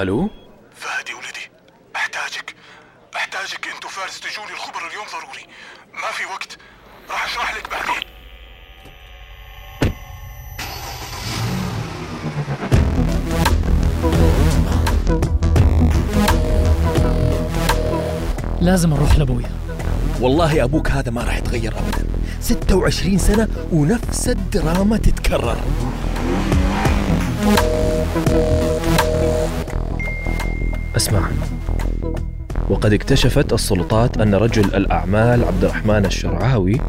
ألو؟ فهد يا ولدي أحتاجك. أحتاجك أنت وفارس تجوني الخبر اليوم ضروري. ما في وقت. راح أشرح لك بعدين. لازم أروح لأبويا. والله أبوك هذا ما راح يتغير ابدا. 26 سنة ونفس الدراما تتكرر. أسمع وقد اكتشفت السلطات أن رجل الأعمال عبد الرحمن الشرعاوي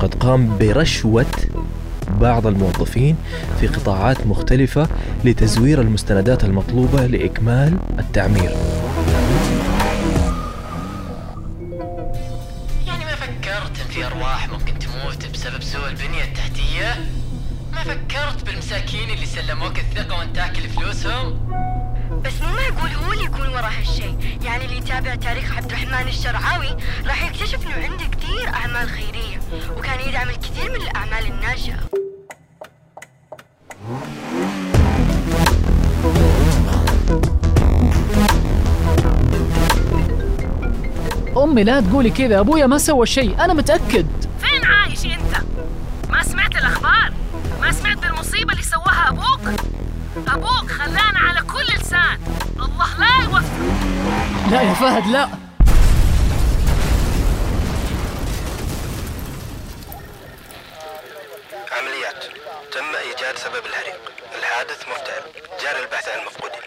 قد قام برشوة بعض الموظفين في قطاعات مختلفة لتزوير المستندات المطلوبة لإكمال التعمير يعني ما فكرت ان في أرواح ممكن تموت بسبب سوء البنية التحتية؟ ما فكرت بالمساكين اللي سلموك الثقة وأنت تاكل فلوسهم؟ بس مو معقول هو اللي يكون ورا هالشيء يعني اللي يتابع تاريخ عبد الرحمن الشرعاوي راح يكتشف إنه عنده كثير أعمال خيرية وكان يدعم الكثير من الأعمال الناشئه أمي لا تقولي كذا أبويا ما سوى شيء أنا متأكد فين عايش أنت؟ ما سمعت الأخبار؟ ما سمعت بالمصيبة اللي سواها أبوك؟ أبوك خلانا لا يا فهد لا. عمليات. تم إيجاد سبب الحريق الحادث مفتعل. جاري البحث عن المفقودين